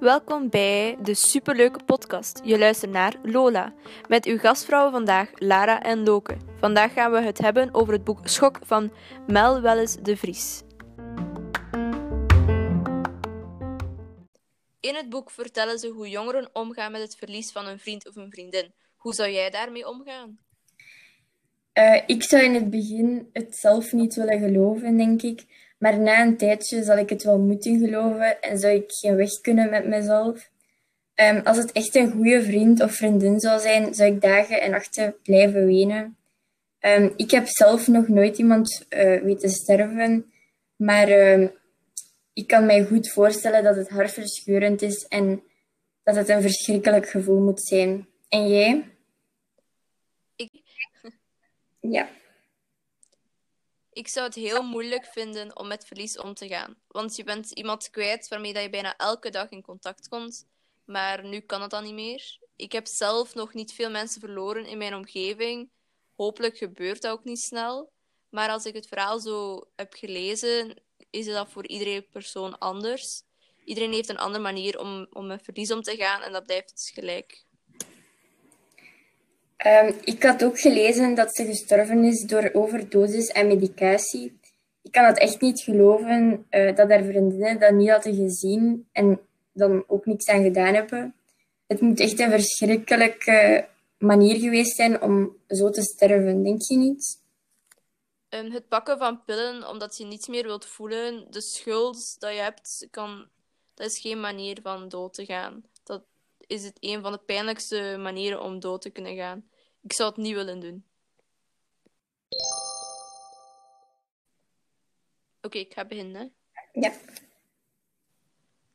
Welkom bij de superleuke podcast. Je luistert naar Lola met uw gastvrouwen vandaag Lara en Loke. Vandaag gaan we het hebben over het boek Schok van Mel Welles de Vries. In het boek vertellen ze hoe jongeren omgaan met het verlies van een vriend of een vriendin. Hoe zou jij daarmee omgaan? Uh, ik zou in het begin het zelf niet willen geloven, denk ik. Maar na een tijdje zal ik het wel moeten geloven en zou ik geen weg kunnen met mezelf. Um, als het echt een goede vriend of vriendin zou zijn, zou ik dagen en nachten blijven wenen. Um, ik heb zelf nog nooit iemand uh, weten sterven, maar uh, ik kan mij goed voorstellen dat het hartverscheurend is en dat het een verschrikkelijk gevoel moet zijn. En jij? Ja. Ik zou het heel moeilijk vinden om met verlies om te gaan. Want je bent iemand kwijt waarmee dat je bijna elke dag in contact komt. Maar nu kan het dan niet meer. Ik heb zelf nog niet veel mensen verloren in mijn omgeving. Hopelijk gebeurt dat ook niet snel. Maar als ik het verhaal zo heb gelezen, is dat voor iedere persoon anders. Iedereen heeft een andere manier om, om met verlies om te gaan en dat blijft dus gelijk. Um, ik had ook gelezen dat ze gestorven is door overdosis en medicatie. Ik kan het echt niet geloven uh, dat haar vriendinnen dat niet hadden gezien en dan ook niks aan gedaan hebben. Het moet echt een verschrikkelijke manier geweest zijn om zo te sterven, denk je niet? Um, het pakken van pillen omdat je niets meer wilt voelen, de schuld dat je hebt, kan, dat is geen manier van dood te gaan. Dat is het een van de pijnlijkste manieren om dood te kunnen gaan. Ik zou het niet willen doen. Oké, okay, ik ga beginnen. Ja.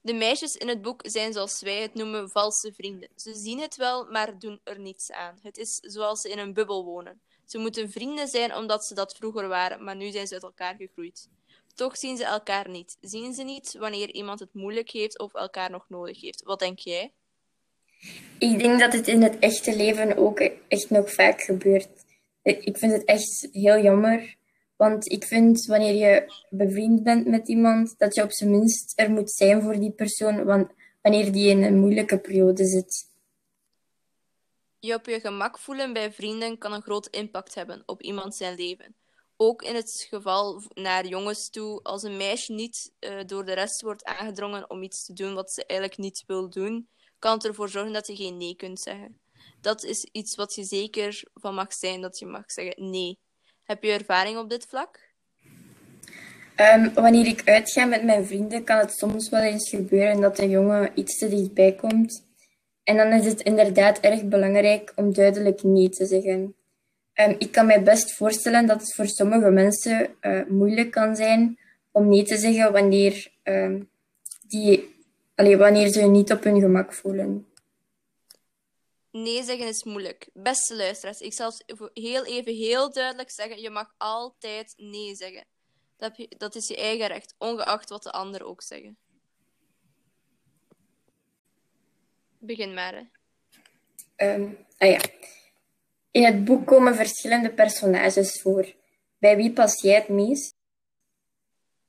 De meisjes in het boek zijn zoals wij het noemen valse vrienden. Ze zien het wel, maar doen er niets aan. Het is zoals ze in een bubbel wonen. Ze moeten vrienden zijn omdat ze dat vroeger waren, maar nu zijn ze uit elkaar gegroeid. Toch zien ze elkaar niet. Zien ze niet wanneer iemand het moeilijk heeft of elkaar nog nodig heeft. Wat denk jij? Ik denk dat het in het echte leven ook echt nog vaak gebeurt. Ik vind het echt heel jammer. Want ik vind wanneer je bevriend bent met iemand, dat je op zijn minst er moet zijn voor die persoon wanneer die in een moeilijke periode zit. Je op je gemak voelen bij vrienden kan een groot impact hebben op iemand zijn leven. Ook in het geval naar jongens toe, als een meisje niet uh, door de rest wordt aangedrongen om iets te doen wat ze eigenlijk niet wil doen, kan ervoor zorgen dat je geen nee kunt zeggen. Dat is iets wat je zeker van mag zijn, dat je mag zeggen nee. Heb je ervaring op dit vlak? Um, wanneer ik uitga met mijn vrienden, kan het soms wel eens gebeuren dat een jongen iets te dichtbij komt. En dan is het inderdaad erg belangrijk om duidelijk nee te zeggen. Um, ik kan mij best voorstellen dat het voor sommige mensen uh, moeilijk kan zijn om nee te zeggen wanneer, um, die, allee, wanneer ze je niet op hun gemak voelen. Nee zeggen is moeilijk. Beste luisteraars, ik zal heel even heel duidelijk zeggen: je mag altijd nee zeggen. Dat, je, dat is je eigen recht, ongeacht wat de anderen ook zeggen. Begin maar. Hè. Um, ah ja. In het boek komen verschillende personages voor. Bij wie pas jij het meest?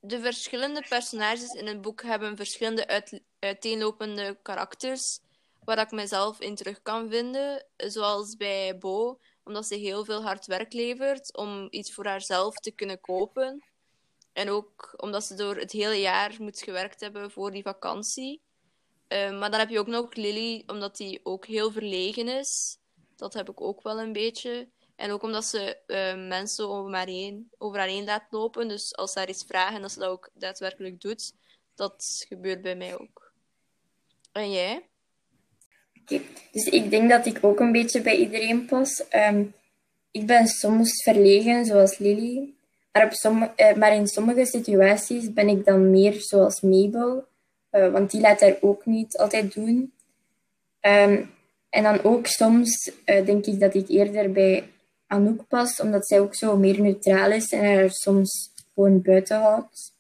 De verschillende personages in het boek hebben verschillende uit, uiteenlopende karakters, waar ik mezelf in terug kan vinden. Zoals bij Bo, omdat ze heel veel hard werk levert om iets voor haarzelf te kunnen kopen. En ook omdat ze door het hele jaar moet gewerkt hebben voor die vakantie. Uh, maar dan heb je ook nog Lily, omdat die ook heel verlegen is. Dat heb ik ook wel een beetje. En ook omdat ze uh, mensen over, maar heen, over haar laat lopen. Dus als ze haar iets vragen, dat ze dat ook daadwerkelijk doet. Dat gebeurt bij mij ook. En jij? Dus ik denk dat ik ook een beetje bij iedereen pas. Um, ik ben soms verlegen, zoals Lily. Maar, uh, maar in sommige situaties ben ik dan meer zoals Mabel. Uh, want die laat haar ook niet altijd doen. Um, en dan ook soms uh, denk ik dat ik eerder bij Anouk pas, omdat zij ook zo meer neutraal is en haar soms gewoon buiten houdt.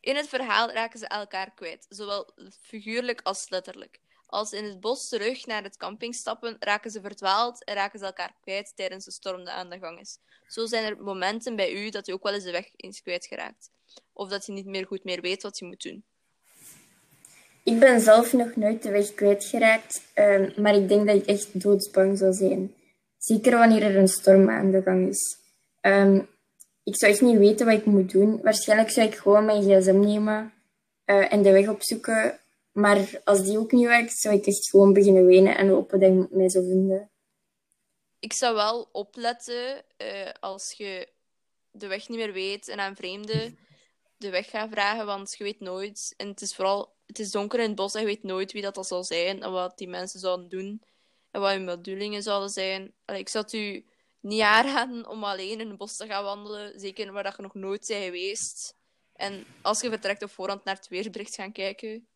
In het verhaal raken ze elkaar kwijt, zowel figuurlijk als letterlijk. Als ze in het bos terug naar het camping stappen, raken ze verdwaald en raken ze elkaar kwijt tijdens de storm die aan de gang is. Zo zijn er momenten bij u dat u ook wel eens de weg eens kwijtgeraakt. Of dat je niet meer goed meer weet wat je moet doen. Ik ben zelf nog nooit de weg kwijtgeraakt, uh, maar ik denk dat ik echt doodsbang zou zijn. Zeker wanneer er een storm aan de gang is. Um, ik zou echt niet weten wat ik moet doen. Waarschijnlijk zou ik gewoon mijn gsm nemen uh, en de weg opzoeken. Maar als die ook niet werkt, zou ik echt gewoon beginnen wenen en hopen dat ik mij zou vinden. Ik zou wel opletten uh, als je de weg niet meer weet en aan vreemden de weg gaat vragen, want je weet nooit. En het is vooral, het is donker in het bos en je weet nooit wie dat, dat zal zijn en wat die mensen zouden doen en wat hun bedoelingen zouden zijn. Ik zou u niet aanraden om alleen in het bos te gaan wandelen, zeker waar dat je nog nooit bent geweest. En als je vertrekt op voorhand naar het weerbericht gaan kijken.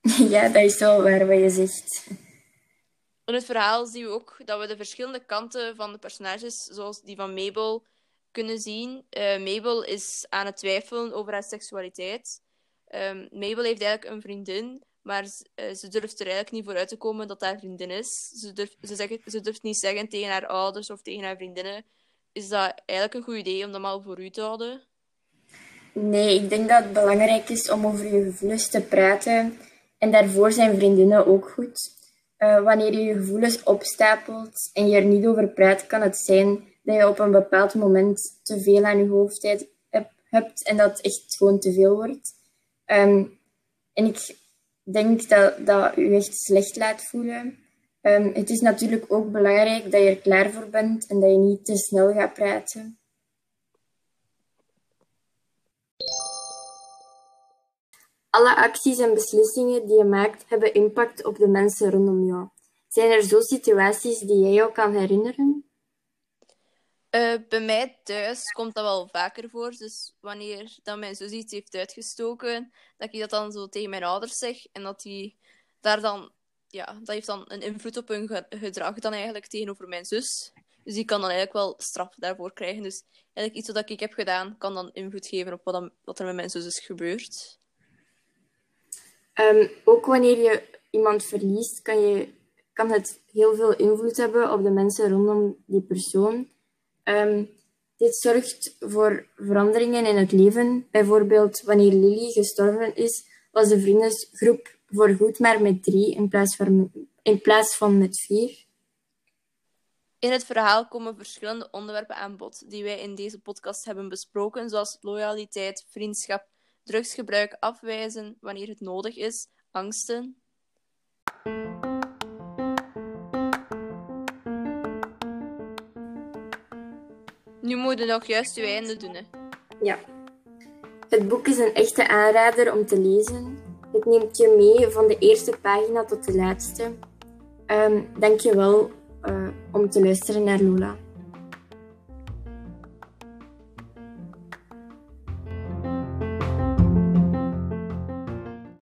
Ja, dat is wel waar wat je zegt. In het verhaal zien we ook dat we de verschillende kanten van de personages, zoals die van Mabel, kunnen zien. Uh, Mabel is aan het twijfelen over haar seksualiteit. Um, Mabel heeft eigenlijk een vriendin, maar uh, ze durft er eigenlijk niet voor uit te komen dat haar vriendin is. Ze durft, ze, zegt, ze durft niet zeggen tegen haar ouders of tegen haar vriendinnen. Is dat eigenlijk een goed idee om dat maar voor u te houden? Nee, ik denk dat het belangrijk is om over je gevoelens te praten. En daarvoor zijn vriendinnen ook goed. Uh, wanneer je je gevoelens opstapelt en je er niet over praat, kan het zijn dat je op een bepaald moment te veel aan je hoofd hebt en dat het echt gewoon te veel wordt. Um, en ik denk dat dat je echt slecht laat voelen. Um, het is natuurlijk ook belangrijk dat je er klaar voor bent en dat je niet te snel gaat praten. Alle acties en beslissingen die je maakt hebben impact op de mensen rondom jou. Zijn er zo situaties die jij jou kan herinneren? Uh, bij mij thuis komt dat wel vaker voor. Dus wanneer dan mijn zus iets heeft uitgestoken, dat ik dat dan zo tegen mijn ouders zeg. En dat die daar dan, ja, dat heeft dan een invloed op hun gedrag dan eigenlijk tegenover mijn zus. Dus die kan dan eigenlijk wel straf daarvoor krijgen. Dus eigenlijk iets wat ik heb gedaan, kan dan invloed geven op wat, dan, er met mijn zus is gebeurd. Um, ook wanneer je iemand verliest, kan, je, kan het heel veel invloed hebben op de mensen rondom die persoon. Um, dit zorgt voor veranderingen in het leven. Bijvoorbeeld, wanneer Lily gestorven is, was de vriendengroep voorgoed maar met drie in plaats van, in plaats van met vier. In het verhaal komen verschillende onderwerpen aan bod die wij in deze podcast hebben besproken, zoals loyaliteit, vriendschap, drugsgebruik, afwijzen wanneer het nodig is, angsten. Nu moet je nog juist je einde doen. Hè. Ja. Het boek is een echte aanrader om te lezen. Het neemt je mee van de eerste pagina tot de laatste. Um, Dank je wel uh, om te luisteren naar Lola.